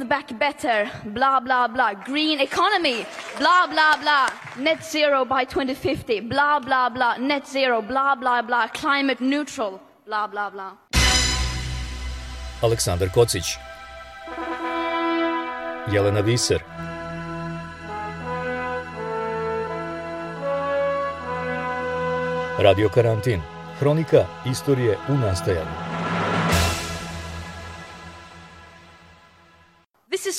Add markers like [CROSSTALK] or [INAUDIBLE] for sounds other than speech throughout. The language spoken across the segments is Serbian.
Build back better, blah, blah, blah. Green economy, blah, blah, blah. Net zero by 2050, blah, blah, blah. Net zero, blah, blah, blah. Climate neutral, blah, blah, blah. Aleksandar Kocić Jelena Viser Radio Karantin Hronika istorije u nastajanju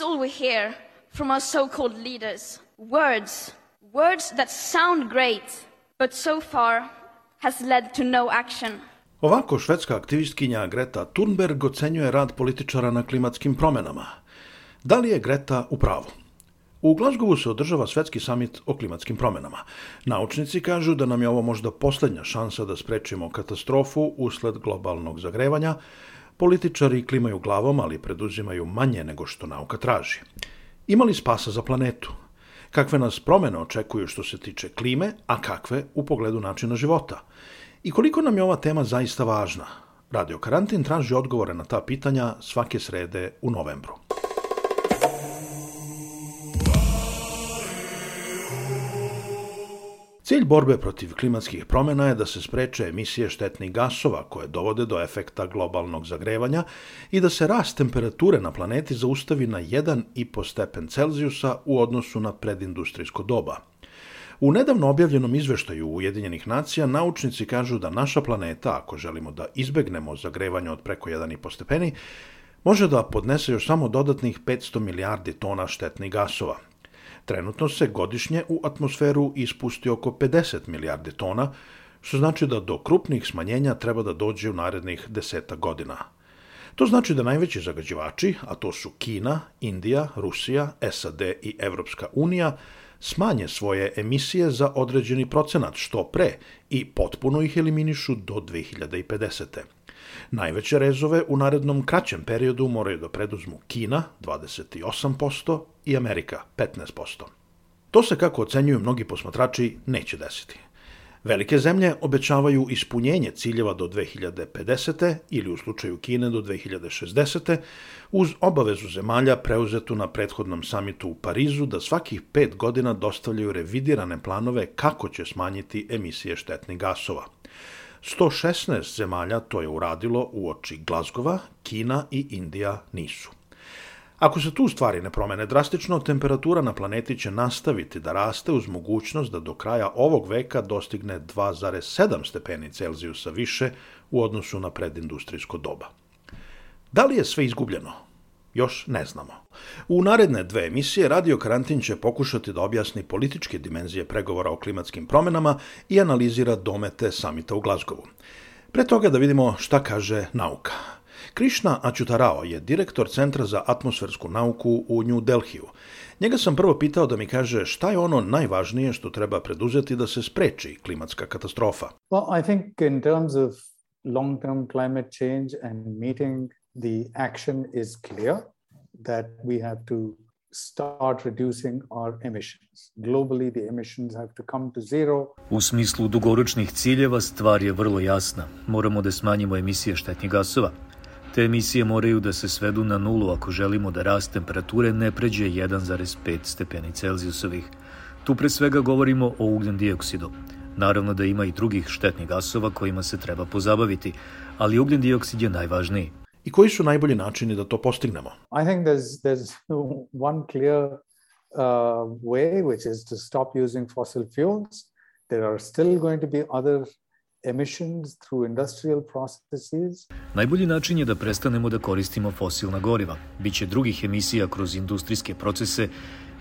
all we hear from our so called leaders words, words that sound great, but so far has led to no action. Ovako švedska aktivistkinja Greta Thunberg ocenjuje rad političara na klimatskim promenama. Da li je Greta u pravu? U Glazgovu se održava svetski samit o klimatskim promenama. Naučnici kažu da nam je ovo možda poslednja šansa da sprečimo katastrofu usled globalnog zagrevanja. Političari klimaju glavom, ali preduzimaju manje nego što nauka traži. Ima li spasa za planetu? Kakve nas promene očekuju što se tiče klime, a kakve u pogledu načina života? I koliko nam je ova tema zaista važna? Radio Karantin traži odgovore na ta pitanja svake srede u novembru. Cilj borbe protiv klimatskih promjena je da se spreče emisije štetnih gasova koje dovode do efekta globalnog zagrevanja i da se rast temperature na planeti zaustavi na 1,5 stepen Celzijusa u odnosu na predindustrijsko doba. U nedavno objavljenom izveštaju Ujedinjenih nacija naučnici kažu da naša planeta, ako želimo da izbegnemo zagrevanje od preko 1,5 stepeni, može da podnese još samo dodatnih 500 milijardi tona štetnih gasova – Trenutno se godišnje u atmosferu ispusti oko 50 milijardi tona, što znači da do krupnih smanjenja treba da dođe u narednih deseta godina. To znači da najveći zagađivači, a to su Kina, Indija, Rusija, SAD i Evropska unija, smanje svoje emisije za određeni procenat što pre i potpuno ih eliminišu do 2050. Najveće rezove u narednom kraćem periodu moraju da preduzmu Kina 28% i Amerika 15%. To se, kako ocenjuju mnogi posmatrači, neće desiti. Velike zemlje obećavaju ispunjenje ciljeva do 2050. ili u slučaju Kine do 2060. uz obavezu zemalja preuzetu na prethodnom samitu u Parizu da svakih pet godina dostavljaju revidirane planove kako će smanjiti emisije štetnih gasova – 116 zemalja to je uradilo u oči Glazgova, Kina i Indija nisu. Ako se tu stvari ne promene drastično, temperatura na planeti će nastaviti da raste uz mogućnost da do kraja ovog veka dostigne 2,7 stepeni Celzijusa više u odnosu na predindustrijsko doba. Da li je sve izgubljeno? Još ne znamo. U naredne dve emisije Radio Karantin će pokušati da objasni političke dimenzije pregovora o klimatskim promenama i analizira domete samita u Glazgovu. Pre toga da vidimo šta kaže nauka. Krišna Ačutarao je direktor Centra za atmosfersku nauku u New Delhiju. Njega sam prvo pitao da mi kaže šta je ono najvažnije što treba preduzeti da se spreči klimatska katastrofa. Well, I think in terms of long-term climate change and meeting the action is clear that we have to start reducing our emissions. Globally, the emissions have to come to zero. U smislu dugoročnih ciljeva stvar je vrlo jasna. Moramo da smanjimo emisije štetnih gasova. Te emisije moraju da se svedu na nulu ako želimo da rast temperature ne pređe 1,5 stepeni Celzijusovih. Tu pre svega govorimo o ugljen dioksidu. Naravno da ima i drugih štetnih gasova kojima se treba pozabaviti, ali ugljen dioksid je najvažniji. I koji su najbolji načini da to postignemo? I think there's there's [LAUGHS] one clear uh, way, which is to stop using fossil fuels. There are still going to be other emissions through industrial processes. Najbolji način je da prestanemo da koristimo fosilna goriva. Biće drugih emisija kroz industrijske procese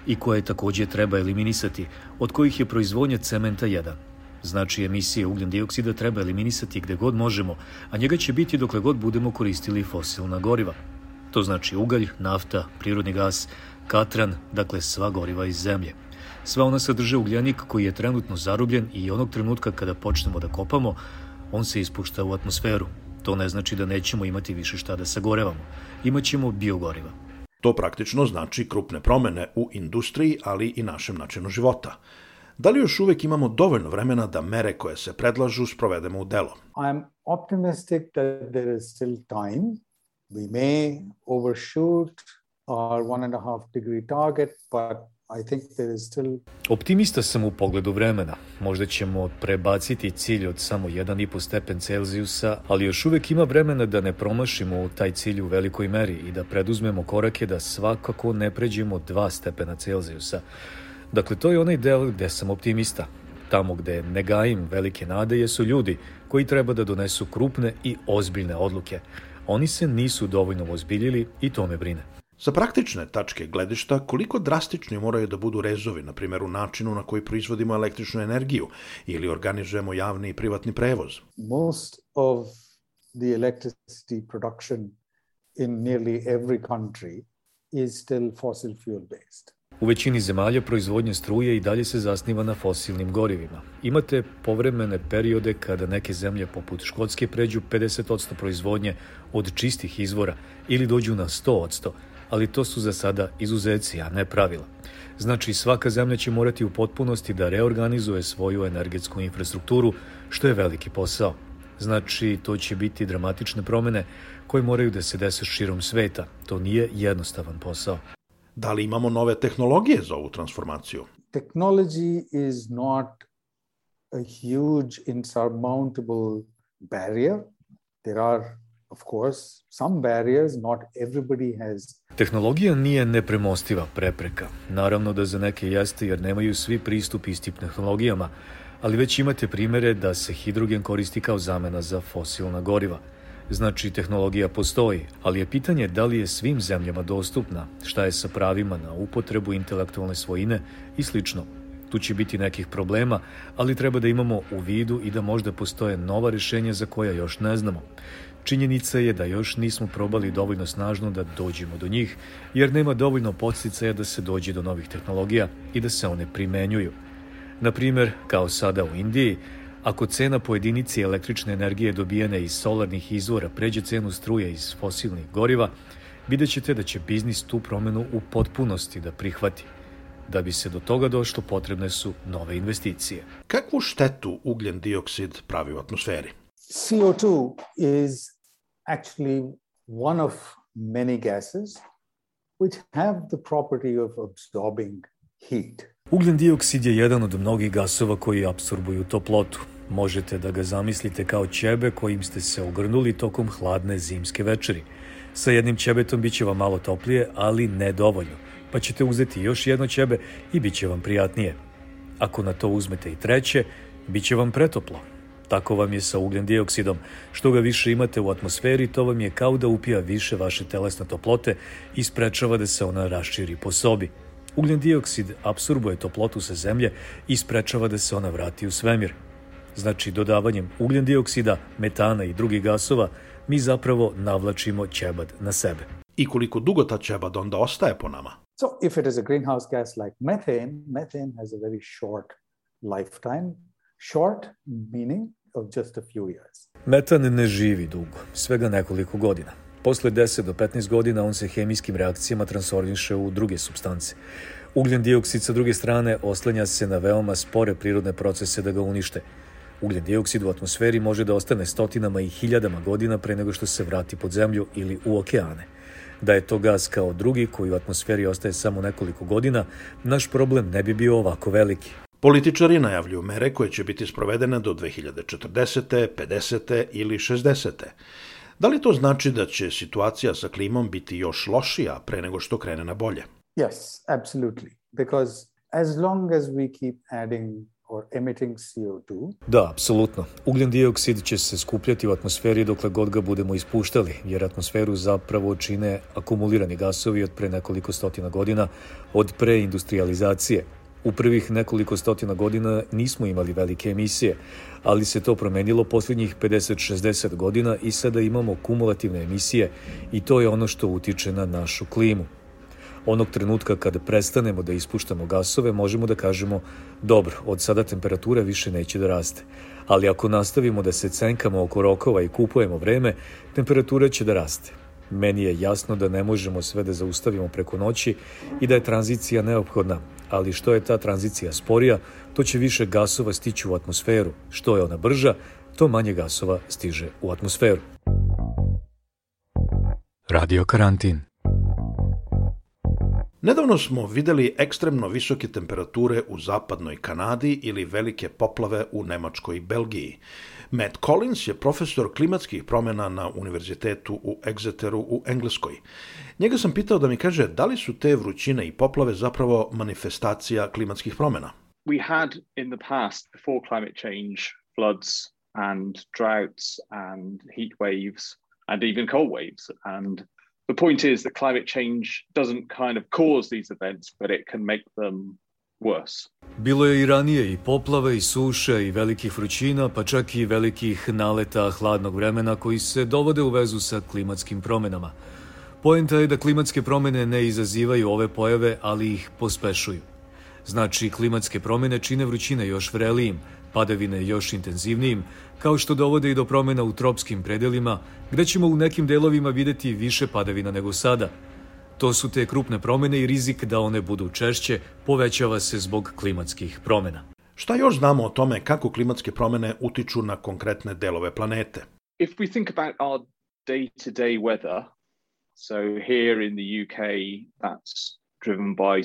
i koje takođe treba eliminisati, od kojih je proizvodnja cementa jedan. Znači, emisije ugljen dioksida treba eliminisati gde god možemo, a njega će biti dokle god budemo koristili fosilna goriva. To znači ugalj, nafta, prirodni gas, katran, dakle sva goriva iz zemlje. Sva ona sadrže ugljenik koji je trenutno zarubljen i onog trenutka kada počnemo da kopamo, on se ispušta u atmosferu. To ne znači da nećemo imati više šta da sagorevamo. Imaćemo biogoriva. To praktično znači krupne promene u industriji, ali i našem načinu života. Da li još uvek imamo dovoljno vremena da mere koje se predlažu sprovedemo u delo? I'm optimistic that there is still time. We may overshoot our one and a half degree target, but I think there is still... Optimista sam u pogledu vremena. Možda ćemo prebaciti cilj od samo 1,5 stepen Celzijusa, ali još uvek ima vremena da ne promašimo taj cilj u velikoj meri i da preduzmemo korake da svakako ne pređemo 2 stepena Celzijusa. Dakle, to je onaj deo gde sam optimista. Tamo gde ne gajim velike nade jesu ljudi koji treba da donesu krupne i ozbiljne odluke. Oni se nisu dovoljno ozbiljili i to me brine. Sa praktične tačke gledišta, koliko drastični moraju da budu rezovi, na primjer u načinu na koji proizvodimo električnu energiju ili organizujemo javni i privatni prevoz? Most of the electricity production in nearly every country is still fossil fuel based. U većini zemalja proizvodnja struje i dalje se zasniva na fosilnim gorivima. Imate povremene periode kada neke zemlje poput Škotske pređu 50% proizvodnje od čistih izvora ili dođu na 100%, ali to su za sada izuzeci, a ne pravila. Znači, svaka zemlja će morati u potpunosti da reorganizuje svoju energetsku infrastrukturu, što je veliki posao. Znači, to će biti dramatične promene koje moraju da se dese širom sveta. To nije jednostavan posao. Da li imamo nove tehnologije za ovu transformaciju? Technology is not a huge insurmountable barrier. There are of course some barriers not everybody has Tehnologija nije nepremostiva prepreka. Naravno da za neke jeste jer nemaju svi pristup istim tehnologijama, ali već imate primere da se hidrogen koristi kao zamena za fosilna goriva. Znači, tehnologija postoji, ali je pitanje da li je svim zemljama dostupna, šta je sa pravima na upotrebu intelektualne svojine i slično. Tu će biti nekih problema, ali treba da imamo u vidu i da možda postoje nova rešenja za koja još ne znamo. Činjenica je da još nismo probali dovoljno snažno da dođemo do njih, jer nema dovoljno podsticaja da se dođe do novih tehnologija i da se one primenjuju. Na primer, kao sada u Indiji, ako cena po jedinici električne energije dobijene iz solarnih izvora pređe cenu struje iz fosilnih goriva, vidjet ćete da će biznis tu promenu u potpunosti da prihvati. Da bi se do toga došlo, potrebne su nove investicije. Kakvu štetu ugljen dioksid pravi u atmosferi? CO2 is actually one of many gases which have the property of absorbing heat. Ugljen dioksid je jedan od mnogih gasova koji absorbuju toplotu. Možete da ga zamislite kao ćebe kojim ste se ogrnuli tokom hladne zimske večeri. Sa jednim ćebetom biće vam malo toplije, ali ne dovoljno, pa ćete uzeti još jedno ćebe i bit će vam prijatnije. Ako na to uzmete i treće, bit će vam pretoplo, Tako vam je sa ugljen dioksidom. Što ga više imate u atmosferi, to vam je kao da upija više vaše telesne toplote i sprečava da se ona raširi po sobi. Ugljen dioksid absorbuje toplotu sa zemlje i sprečava da se ona vrati u svemir. Znači, dodavanjem ugljen dioksida, metana i drugih gasova, mi zapravo navlačimo ćebad na sebe. I koliko dugo ta ćebad onda ostaje po nama? So if it is a greenhouse gas like methane, methane has a very short lifetime. Short meaning of just a few years. Metan ne živi dugo, svega nekoliko godina. Posle 10 do 15 godina on se hemijskim reakcijama transformiše u druge substance. Ugljen dioksid sa druge strane oslanja se na veoma spore prirodne procese da ga unište. Ugljen dioksid u atmosferi može da ostane stotinama i hiljadama godina pre nego što se vrati pod zemlju ili u okeane. Da je to gas kao drugi koji u atmosferi ostaje samo nekoliko godina, naš problem ne bi bio ovako veliki. Političari najavljuju mere koje će biti sprovedene do 2040. 50. ili 60. Da li to znači da će situacija sa klimom biti još lošija pre nego što krene na bolje? Yes, absolutely. Because as long as we keep adding or emitting CO2. Da, apsolutno. Ugljen dioksid će se skupljati u atmosferi dokle god ga budemo ispuštali, jer atmosferu zapravo čine akumulirani gasovi od pre nekoliko stotina godina od preindustrializacije, U prvih nekoliko stotina godina nismo imali velike emisije, ali se to promenilo posljednjih 50-60 godina i sada imamo kumulativne emisije i to je ono što utiče na našu klimu. Onog trenutka kada prestanemo da ispuštamo gasove, možemo da kažemo dobro, od sada temperatura više neće da raste. Ali ako nastavimo da se cenkamo oko rokova i kupujemo vreme, temperatura će da raste. Meni je jasno da ne možemo sve da zaustavimo preko noći i da je tranzicija neophodna, ali što je ta tranzicija sporija, to će više gasova stići u atmosferu. Što je ona brža, to manje gasova stiže u atmosferu. Radio karantin. Nedavno smo videli ekstremno visoke temperature u zapadnoj Kanadi ili velike poplave u Nemačkoj i Belgiji. Matt Collins je profesor klimatskih promjena na univerzitetu u Exeteru u Engleskoj. Njega sam pitao da mi kaže da li su te vrućine i poplave zapravo manifestacija klimatskih promjena. We had in the past, before climate change, floods and droughts and heat waves and even cold waves. And the point is that climate change doesn't kind of cause these events, but it can make them worse. Bilo je i ranije i poplave i suše i velikih vrućina, pa čak i velikih naleta hladnog vremena koji se dovode u vezu sa klimatskim promenama. Poenta je da klimatske promene ne izazivaju ove pojave, ali ih pospešuju. Znači, klimatske promene čine vrućine još vrelijim, padavine još intenzivnijim, kao što dovode i do promjena u tropskim predelima, gde ćemo u nekim delovima videti više padavina nego sada. To su te krupne promjene i rizik da one budu češće povećava se zbog klimatskih promjena. Šta još znamo o tome kako klimatske promjene utiču na konkretne delove planete? If we think about our day-to-day -day weather, so here in the UK, that's driven by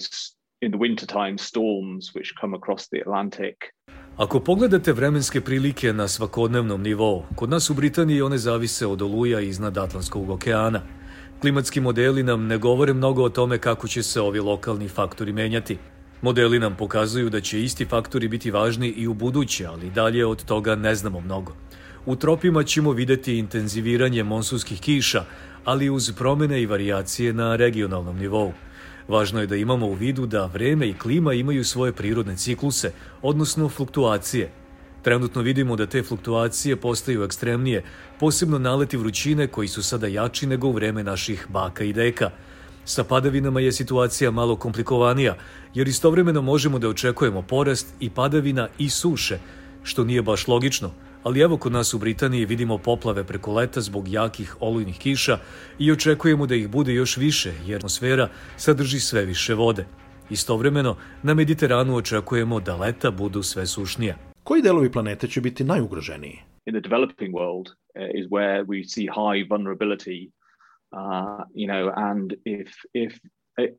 in the wintertime storms which come across the Atlantic. Ako pogledate vremenske prilike na svakodnevnom nivou, kod nas u Britaniji one zavise od oluja iznad Atlantskog okeana. Klimatski modeli nam ne govore mnogo o tome kako će se ovi lokalni faktori menjati. Modeli nam pokazuju da će isti faktori biti važni i u buduće, ali dalje od toga ne znamo mnogo. U tropima ćemo videti intenziviranje monsunskih kiša, ali uz promene i varijacije na regionalnom nivou. Važno je da imamo u vidu da vreme i klima imaju svoje prirodne cikluse, odnosno fluktuacije. Trenutno vidimo da te fluktuacije postaju ekstremnije, posebno naleti vrućine koji su sada jači nego u vreme naših baka i deka. Sa padavinama je situacija malo komplikovanija, jer istovremeno možemo da očekujemo porast i padavina i suše, što nije baš logično – ali evo kod nas u Britaniji vidimo poplave preko leta zbog jakih olujnih kiša i očekujemo da ih bude još više jer atmosfera sadrži sve više vode. Istovremeno, na Mediteranu očekujemo da leta budu sve sušnija. Koji delovi planete će biti najugroženiji? In the developing world uh, is where we see high vulnerability, uh, you know, and if, if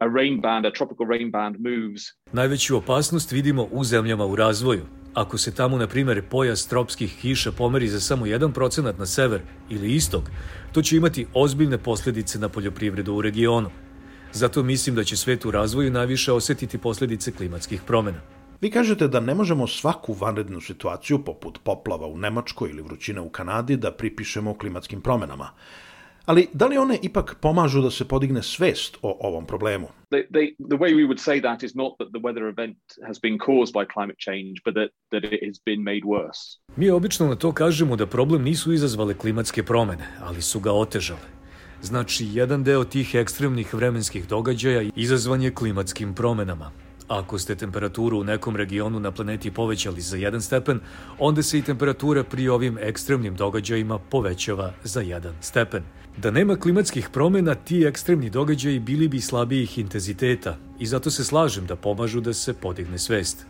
a rain band, a tropical rain band moves. Najveću opasnost vidimo u zemljama u razvoju, Ako se tamo, na primjer, pojas tropskih kiša pomeri za samo 1% na sever ili istog, to će imati ozbiljne posljedice na poljoprivredu u regionu. Zato mislim da će svet u razvoju najviše osjetiti posljedice klimatskih promjena. Vi kažete da ne možemo svaku vanrednu situaciju, poput poplava u Nemačkoj ili vrućine u Kanadi, da pripišemo klimatskim promjenama. Ali da li one ipak pomažu da se podigne svest o ovom problemu? They, they, the way we would say that is not that the weather event has been caused by climate change, but that, that it has been made worse. Mi obično na to kažemo da problem nisu izazvale klimatske promene, ali su ga otežale. Znači, jedan deo tih ekstremnih vremenskih događaja izazvan je klimatskim promenama. Ako ste temperaturu u nekom regionu na planeti povećali za 1 stepen, onda se i temperatura pri ovim ekstremnim događajima povećava za 1 stepen. Da nema klimatskih promjena, ti ekstremni događaji bili bi slabijih intenziteta i zato se slažem da pomažu da se podigne svest.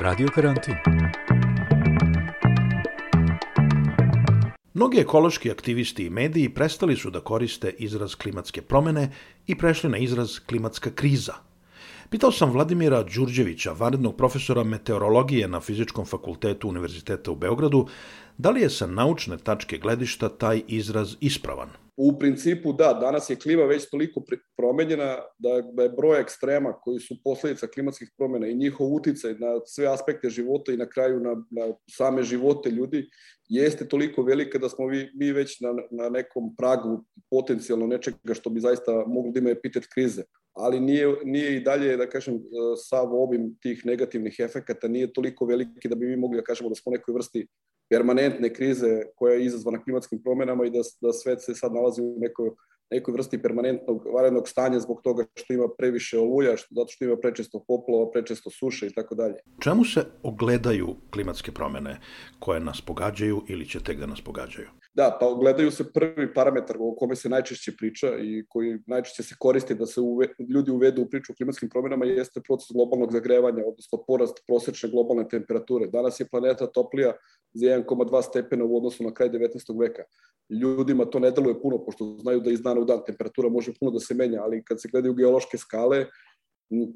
Radio karantin. Mnogi ekološki aktivisti i mediji prestali su da koriste izraz klimatske promene i prešli na izraz klimatska kriza. Pitao sam Vladimira Đurđevića, vanrednog profesora meteorologije na Fizičkom fakultetu Univerziteta u Beogradu, da li je sa naučne tačke gledišta taj izraz ispravan? U principu da, danas je klima već toliko promenjena da, da je broj ekstrema koji su posledica klimatskih promjena i njihov uticaj na sve aspekte života i na kraju na, na same živote ljudi jeste toliko velika da smo vi, mi već na, na nekom pragu potencijalno nečega što bi zaista mogli da ima epitet krize. Ali nije, nije i dalje, da kažem, sav obim tih negativnih efekata nije toliko veliki da bi mi mogli da kažemo da smo nekoj vrsti permanentne krize koja je izazvana klimatskim promenama i da, da svet se sad nalazi u nekoj, nekoj vrsti permanentnog varenog stanja zbog toga što ima previše oluja, što, zato što ima prečesto poplova, prečesto suše i tako dalje. Čemu se ogledaju klimatske promene koje nas pogađaju ili će tek da nas pogađaju? Da, pa gledaju se prvi parametar o kome se najčešće priča i koji najčešće se koristi da se uve, ljudi uvedu u priču o klimatskim promjenama jeste proces globalnog zagrevanja, odnosno porast prosečne globalne temperature. Danas je planeta toplija za 1,2 stepena u odnosu na kraj 19. veka. Ljudima to ne deluje puno, pošto znaju da iz dana u dan temperatura može puno da se menja, ali kad se gledaju geološke skale,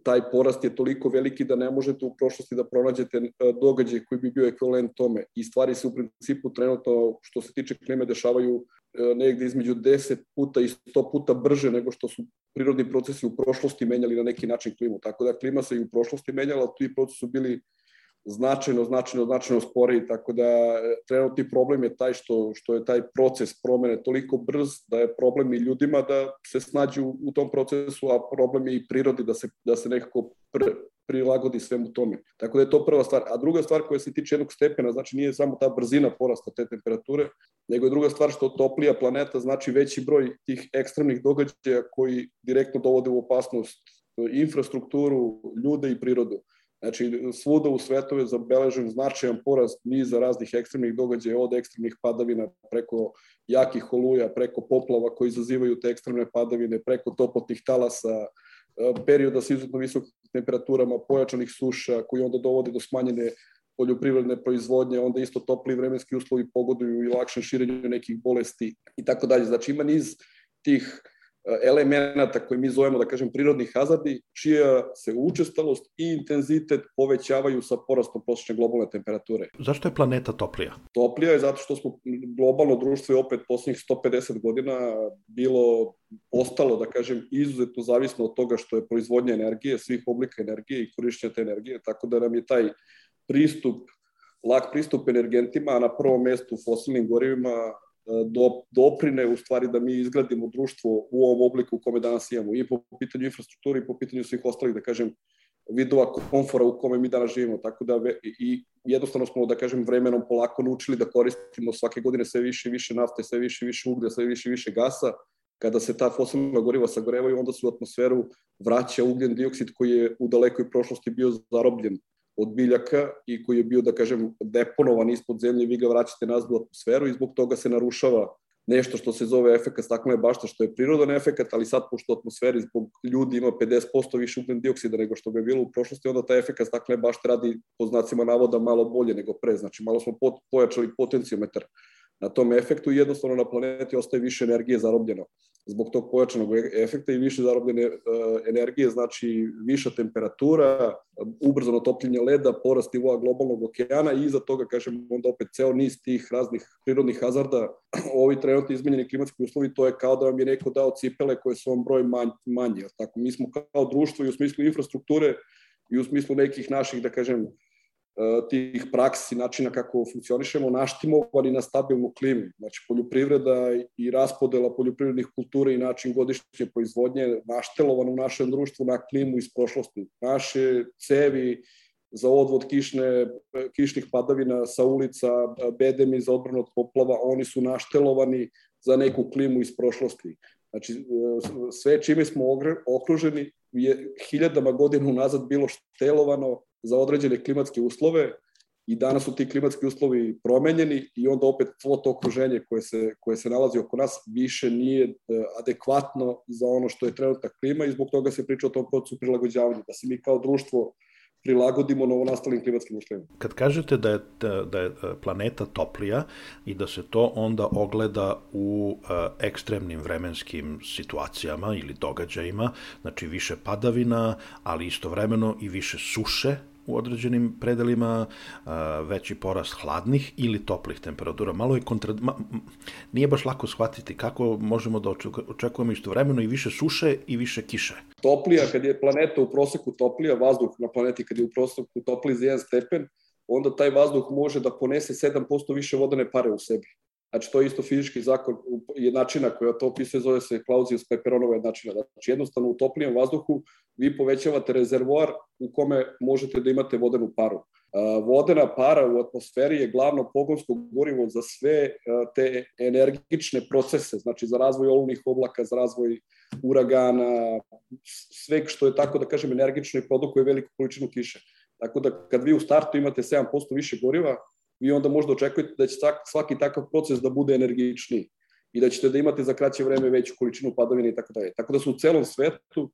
taj porast je toliko veliki da ne možete u prošlosti da pronađete e, događaj koji bi bio ekvivalent tome. I stvari se u principu trenutno, što se tiče klime, dešavaju e, negde između 10 puta i 100 puta brže nego što su prirodni procesi u prošlosti menjali na neki način klimu. Tako da klima se i u prošlosti menjala, ti procesi su bili značajno, značajno, značajno spori, tako da e, trenutni problem je taj što, što je taj proces promene toliko brz da je problem i ljudima da se snađu u tom procesu, a problem je i prirodi da se, da se nekako pr, prilagodi svemu tome. Tako da je to prva stvar. A druga stvar koja se tiče jednog stepena, znači nije samo ta brzina porasta te temperature, nego je druga stvar što toplija planeta znači veći broj tih ekstremnih događaja koji direktno dovode u opasnost infrastrukturu, ljude i prirodu. Znači, svuda u svetu je zabeležen značajan porast niza raznih ekstremnih događaja, od ekstremnih padavina preko jakih oluja, preko poplava koji izazivaju te ekstremne padavine, preko toplotnih talasa, e, perioda sa izuzetno visokim temperaturama, pojačanih suša koji onda dovode do smanjene poljoprivredne proizvodnje, onda isto topli vremenski uslovi pogoduju i lakšem širenju nekih bolesti i tako dalje. Znači ima niz tih elemenata koje mi zovemo, da kažem, prirodni hazardi, čija se učestalost i intenzitet povećavaju sa porastom prosječne globalne temperature. Zašto je planeta toplija? Toplija je zato što smo globalno društvo i opet poslednjih 150 godina bilo ostalo, da kažem, izuzetno zavisno od toga što je proizvodnja energije, svih oblika energije i korišćenja te energije, tako da nam je taj pristup lak pristup energentima, a na prvom mestu fosilnim gorivima do, doprine u stvari da mi izgradimo društvo u ovom obliku u kome danas imamo i po pitanju infrastrukture i po pitanju svih ostalih, da kažem, vidova komfora u kome mi danas živimo, tako da i jednostavno smo, da kažem, vremenom polako naučili da koristimo svake godine sve više i više nafte, sve više i više uglja, sve više i više gasa, kada se ta fosilna goriva sagorevaju, onda se u atmosferu vraća ugljen dioksid koji je u dalekoj prošlosti bio zarobljen od biljaka i koji je bio, da kažem, deponovan ispod zemlje, vi ga vraćate nazad u atmosferu i zbog toga se narušava nešto što se zove efekat staklene bašte, što je prirodan efekat, ali sad pošto atmosferi zbog ljudi ima 50% više ugljen dioksida nego što ga je bilo u prošlosti, onda taj efekat staklene bašte radi po znacima navoda malo bolje nego pre, znači malo smo pojačali potencijometar na tom efektu i jednostavno na planeti ostaje više energije zarobljeno zbog tog pojačanog e- efekta i više zarobljene uh, energije, znači viša temperatura, ubrzano topljenje leda, porast nivoa globalnog okeana i iza toga, kažem, onda opet ceo niz tih raznih prirodnih hazarda, [CLEARS THROAT] ovi trenutni izmenjeni klimatski uslovi, to je kao da vam je neko dao cipele koje su vam broj manj, manje. Tako, mi smo kao društvo i u smislu infrastrukture i u smislu nekih naših, da kažem, E, tih praksi, načina kako funkcionišemo, naštimovani na stabilnu klimu. Znači, poljoprivreda i raspodela poljoprivrednih kultura i način godišnje proizvodnje naštelovan u našem društvu na klimu iz prošlosti. Naše cevi za odvod kišne, kišnih padavina sa ulica, bedemi za odbranu od poplava, oni su naštelovani za neku klimu iz prošlosti. Znači, e, sve čime smo okruženi je hiljadama godina unazad bilo štelovano za određene klimatske uslove i danas su ti klimatski uslovi promenjeni i onda opet svo to okruženje koje se, koje se nalazi oko nas više nije e, adekvatno za ono što je trenutna klima i zbog toga se priča o tom procesu prilagođavanja, da se mi kao društvo prilagodimo novonastalim klimatskim uslovima. Kad kažete da je, da, da je planeta toplija i da se to onda ogleda u uh, ekstremnim vremenskim situacijama ili događajima, znači više padavina, ali istovremeno i više suše, u određenim predelima veći porast hladnih ili toplih temperatura. Malo je kontra... Ma, nije baš lako shvatiti kako možemo da očekujemo istovremeno i više suše i više kiše. Toplija, kad je planeta u proseku toplija, vazduh na planeti kad je u proseku topliji za jedan stepen, onda taj vazduh može da ponese 7% više vodene pare u sebi. Znači, to je isto fizički zakon jednačina koja to opisuje, zove se Clausius Pepperonova jednačina. Znači, jednostavno u toplijem vazduhu vi povećavate rezervoar u kome možete da imate vodenu paru. Vodena para u atmosferi je glavno pogonsko gorivo za sve te energične procese, znači za razvoj oluvnih oblaka, za razvoj uragana, sve što je tako da kažem energično i produkuje veliku količinu kiše. Tako da kad vi u startu imate 7% više goriva, vi onda možda očekujete da će svaki takav proces da bude energičniji i da ćete da imate za kraće vreme veću količinu padavina i tako dalje. Tako da su u celom svetu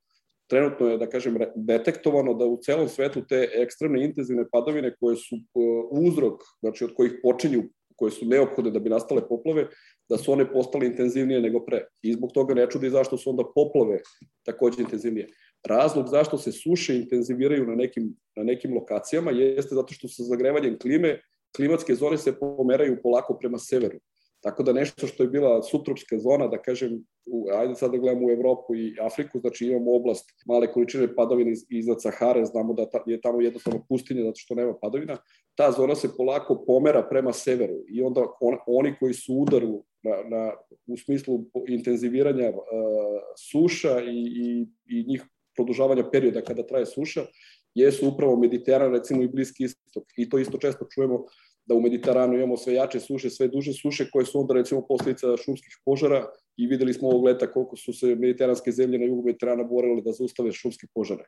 trenutno je, da kažem, detektovano da u celom svetu te ekstremne intenzivne padavine koje su uh, uzrok, znači od kojih počinju, koje su neophodne da bi nastale poplave, da su one postale intenzivnije nego pre. I zbog toga ne čudi zašto su onda poplave takođe intenzivnije. Razlog zašto se suše intenziviraju na nekim, na nekim lokacijama jeste zato što sa zagrevanjem klime klimatske zone se pomeraju polako prema severu. Tako da nešto što je bila subtropska zona, da kažem, u, ajde sad da gledamo u Evropu i Afriku, znači imamo oblast male količine padavina iz, iznad Sahare, znamo da ta, je tamo jednostavno pustinja zato što nema padavina, ta zona se polako pomera prema severu i onda on, oni koji su udaru na, na, u smislu intenziviranja uh, suša i, i, i njih produžavanja perioda kada traje suša, jesu upravo Mediteran, recimo i Bliski istok. I to isto često čujemo da u Mediteranu imamo sve jače suše, sve duže suše koje su onda recimo posljedica šumskih požara i videli smo ovog leta koliko su se mediteranske zemlje na jugu Mediterana borile da zaustave šumske požare.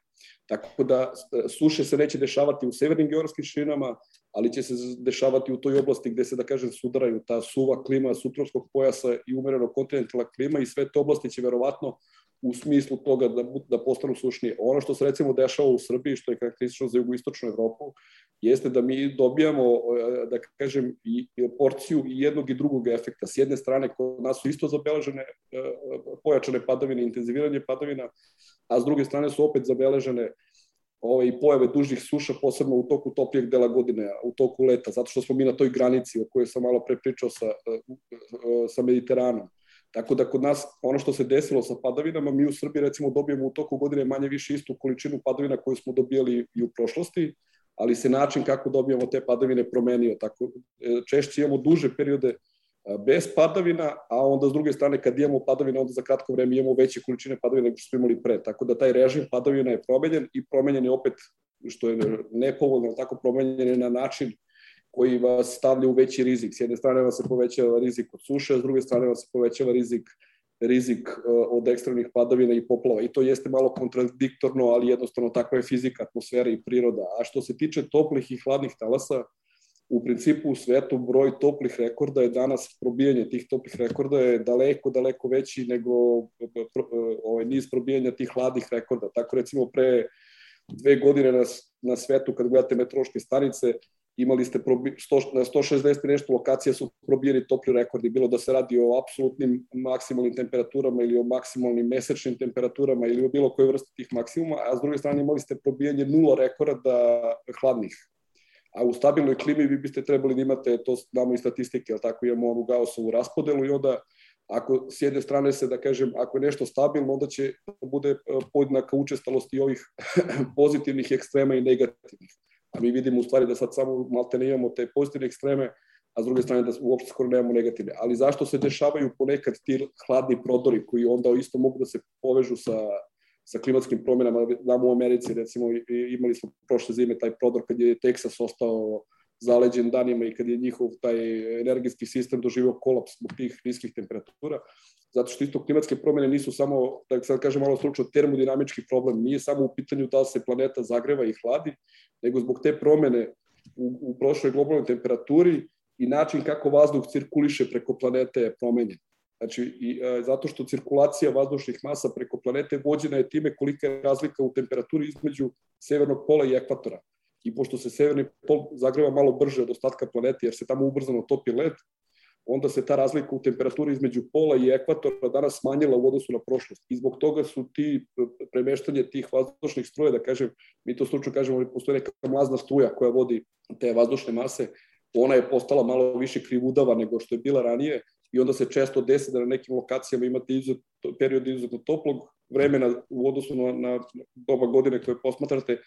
Tako da e, suše se neće dešavati u severnim geografskim širinama, ali će se dešavati u toj oblasti gde se, da kažem, sudaraju ta suva klima subtropskog pojasa i umereno kontinentalna klima i sve te oblasti će verovatno u smislu toga da, da postanu sušnije. Ono što se recimo dešava u Srbiji, što je karakteristično za jugoistočnu Evropu, jeste da mi dobijamo, e, da kažem, i porciju i jednog i drugog efekta. S jedne strane, kod nas su isto zabeležene e, pojačane padavine, intenziviranje padavina, a s druge strane su opet zabeležene ove, i pojave dužih suša, posebno u toku toplijeg dela godine, u toku leta, zato što smo mi na toj granici o kojoj sam malo pre pričao sa, e, sa Mediteranom. Tako da kod nas ono što se desilo sa padavinama, mi u Srbiji recimo dobijemo u toku godine manje više istu količinu padavina koju smo dobijali i u prošlosti, ali se način kako dobijamo te padavine promenio. Tako, e, češće imamo duže periode bez padavina, a onda s druge strane kad imamo padavine, onda za kratko vreme imamo veće količine padavina nego što smo imali pre. Tako da taj režim padavina je promenjen i promenjen je opet, što je nepovoljno, tako promenjen je na način koji vas stavlja u veći rizik. S jedne strane vas se povećava rizik od suše, a s druge strane vas se povećava rizik rizik e, od ekstremnih padavina i poplava. I to jeste malo kontradiktorno, ali jednostavno takva je fizika, atmosfera i priroda. A što se tiče toplih i hladnih talasa, u principu u svetu broj toplih rekorda je danas, probijanje tih toplih rekorda je daleko, daleko veći nego ovaj, niz probijanja tih hladnih rekorda. Tako recimo pre dve godine na, na svetu, kad gledate metroške stanice, imali ste probi, 100, na 160 nešto lokacija su probijeni topli rekordi, bilo da se radi o apsolutnim maksimalnim temperaturama ili o maksimalnim mesečnim temperaturama ili o bilo kojoj vrsti tih maksimuma, a s druge strane imali ste probijanje nula rekorda hladnih. A u stabilnoj klimi vi biste trebali da imate, to znamo i statistike, ali tako imamo onu Gaussovu raspodelu i onda ako s jedne strane se, da kažem, ako je nešto stabilno, onda će da bude e, podjednaka učestalost i ovih [CLEARS THROAT] pozitivnih ekstrema i negativnih a mi vidimo u stvari da sad samo malte ne imamo te pozitivne ekstreme, a s druge strane da uopšte skoro nemamo negativne. Ali zašto se dešavaju ponekad ti hladni prodori koji onda isto mogu da se povežu sa, sa klimatskim promenama? Znamo u Americi, recimo, imali smo prošle zime taj prodor kad je Teksas ostao zaleđen danima i kad je njihov taj energijski sistem doživio kolaps zbog tih niskih temperatura zato što isto klimatske promene nisu samo, da sad kažem malo slučno, termodinamički problem, nije samo u pitanju da se planeta zagreva i hladi, nego zbog te promene u, u prošloj globalnoj temperaturi i način kako vazduh cirkuliše preko planete je promenjen. Znači, i, e, zato što cirkulacija vazdušnih masa preko planete vođena je time kolika je razlika u temperaturi između severnog pola i ekvatora. I pošto se severni pol zagreva malo brže od ostatka planete, jer se tamo ubrzano topi led, onda se ta razlika u temperaturi između pola i ekvatora danas smanjila u odnosu na prošlost. I zbog toga su ti premeštanje tih vazdušnih struja, da kažem, mi to slučno kažemo, postoje neka mlazna struja koja vodi te vazdušne mase, ona je postala malo više krivudava nego što je bila ranije i onda se često desi da na nekim lokacijama imate izuzet, period izuzetno toplog vremena u odnosu na, na doba godine koje posmatrate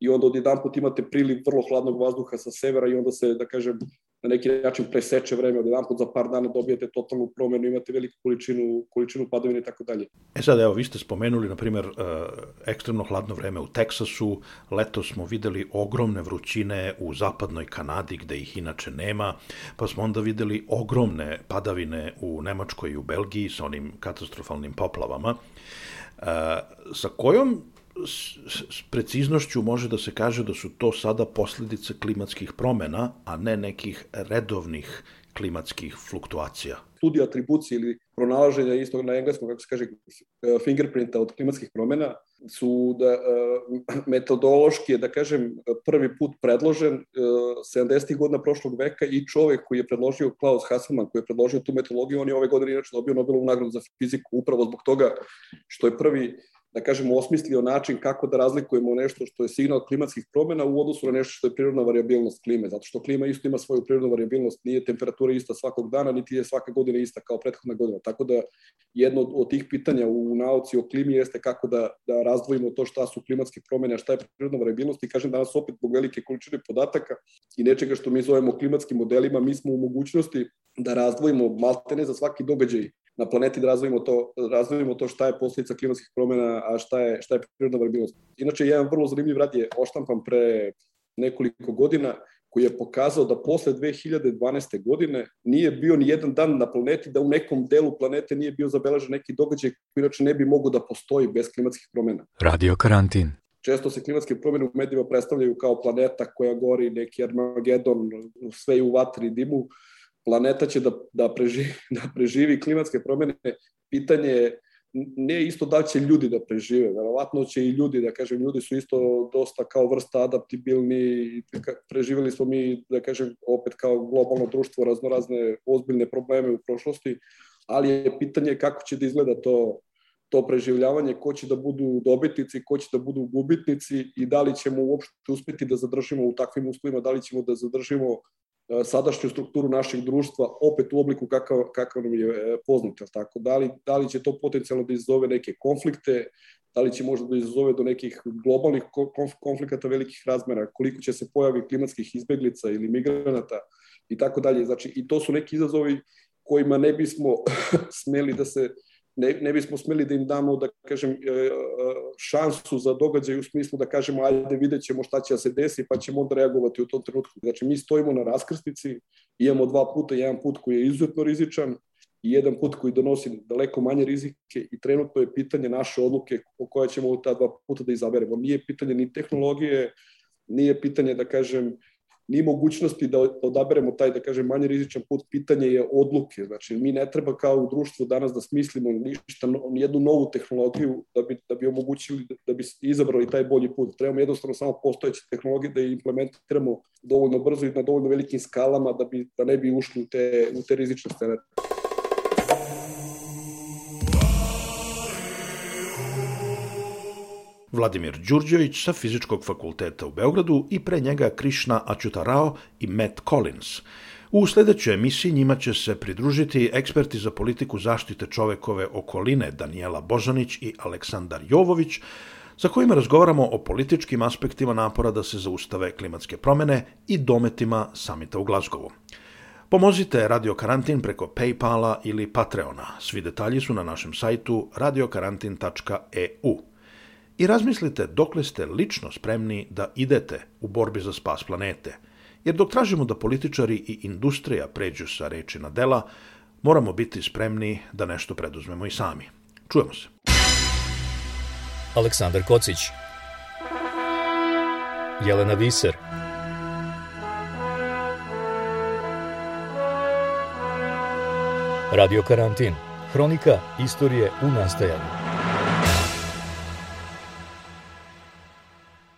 i onda odjedan put imate priliv vrlo hladnog vazduha sa severa i onda se, da kažem, na neki način preseče vreme, od jedan put za par dana dobijete totalnu promenu, imate veliku količinu, količinu padavine i tako dalje. E sad, evo, vi ste spomenuli, na primjer, uh, ekstremno hladno vreme u Teksasu, leto smo videli ogromne vrućine u zapadnoj Kanadi, gde ih inače nema, pa smo onda videli ogromne padavine u Nemačkoj i u Belgiji sa onim katastrofalnim poplavama. Uh, sa kojom s, preciznošću može da se kaže da su to sada posljedice klimatskih promena, a ne nekih redovnih klimatskih fluktuacija. Studija atribucije ili pronalaženja istog na engleskom, kako se kaže, fingerprinta od klimatskih promena su da, metodološki da kažem, prvi put predložen 70. godina prošlog veka i čovek koji je predložio Klaus Hasselmann, koji je predložio tu metodologiju, on je ove godine inače dobio Nobelovu nagradu za fiziku upravo zbog toga što je prvi da kažemo, osmislio način kako da razlikujemo nešto što je signal klimatskih promena u odnosu na nešto što je prirodna variabilnost klime, zato što klima isto ima svoju prirodnu variabilnost, nije temperatura ista svakog dana, niti je svake godine ista kao prethodna godina. Tako da jedno od tih pitanja u nauci o klimi jeste kako da, da razdvojimo to šta su klimatske promene, a šta je prirodna variabilnost i kažem danas opet zbog velike količine podataka i nečega što mi zovemo klimatskim modelima, mi smo u mogućnosti da razdvojimo maltene za svaki događaj na planeti da razvojimo to, razvojimo to šta je posljedica klimatskih promjena, a šta je, šta je prirodna variabilnost. Inače, jedan vrlo zanimljiv rad je oštampan pre nekoliko godina koji je pokazao da posle 2012. godine nije bio ni jedan dan na planeti da u nekom delu planete nije bio zabeležen neki događaj koji inače ne bi mogu da postoji bez klimatskih promjena. Radio karantin. Često se klimatske promjene u medijima predstavljaju kao planeta koja gori, neki Armagedon, sve u vatri i dimu, planeta će da, da, preživi, [LAUGHS] da preživi klimatske promene, pitanje je ne isto da će ljudi da prežive, verovatno će i ljudi, da kažem, ljudi su isto dosta kao vrsta adaptibilni, preživeli smo mi, da kažem, opet kao globalno društvo raznorazne ozbiljne probleme u prošlosti, ali je pitanje kako će da izgleda to to preživljavanje, ko će da budu dobitnici, ko će da budu gubitnici i da li ćemo uopšte uspeti da zadržimo u takvim uslovima, da li ćemo da zadržimo sadašnju strukturu našeg društva opet u obliku kakav, kakav nam je e, poznat. Tako? Da, li, da li će to potencijalno da izazove neke konflikte, da li će možda da izazove do nekih globalnih konflikata velikih razmera, koliko će se pojavi klimatskih izbeglica ili migranata i tako dalje. Znači, i to su neki izazovi kojima ne bismo [LAUGHS] smeli da se ne, ne bismo smeli da im damo, da kažem, e, e, šansu za događaj u smislu da kažemo, ajde vidjet ćemo šta će da se desi, pa ćemo onda reagovati u tom trenutku. Znači, mi stojimo na raskrsnici, imamo dva puta, jedan put koji je izuzetno rizičan i jedan put koji donosi daleko manje rizike i trenutno je pitanje naše odluke o koje ćemo ta dva puta da izaberemo. Nije pitanje ni tehnologije, nije pitanje, da kažem, ni mogućnosti da odaberemo taj, da kažem, manje rizičan put, pitanje je odluke. Znači, mi ne treba kao u društvu danas da smislimo ništa, jednu novu tehnologiju da bi, da bi omogućili, da bi izabrali taj bolji put. Trebamo jednostavno samo postojeće tehnologije da implementiramo dovoljno brzo i na dovoljno velikim skalama da, bi, da ne bi ušli u te, u te rizične scene. Vladimir Đurđević sa Fizičkog fakulteta u Beogradu i pre njega Krišna Ačutarao i Matt Collins. U sledećoj emisiji njima će se pridružiti eksperti za politiku zaštite čovekove okoline Danijela Božanić i Aleksandar Jovović, sa kojima razgovaramo o političkim aspektima napora da se zaustave klimatske promene i dometima samita u Glazgovu. Pomozite Radio Karantin preko Paypala ili Patreona. Svi detalji su na našem sajtu radiokarantin.eu i razmislite dokle ste lično spremni da idete u borbi za spas planete. Jer dok tražimo da političari i industrija pređu sa reči na dela, moramo biti spremni da nešto preduzmemo i sami. Čujemo se. Aleksandar Kocić Jelena Viser Radio Karantin Hronika istorije u nastajanju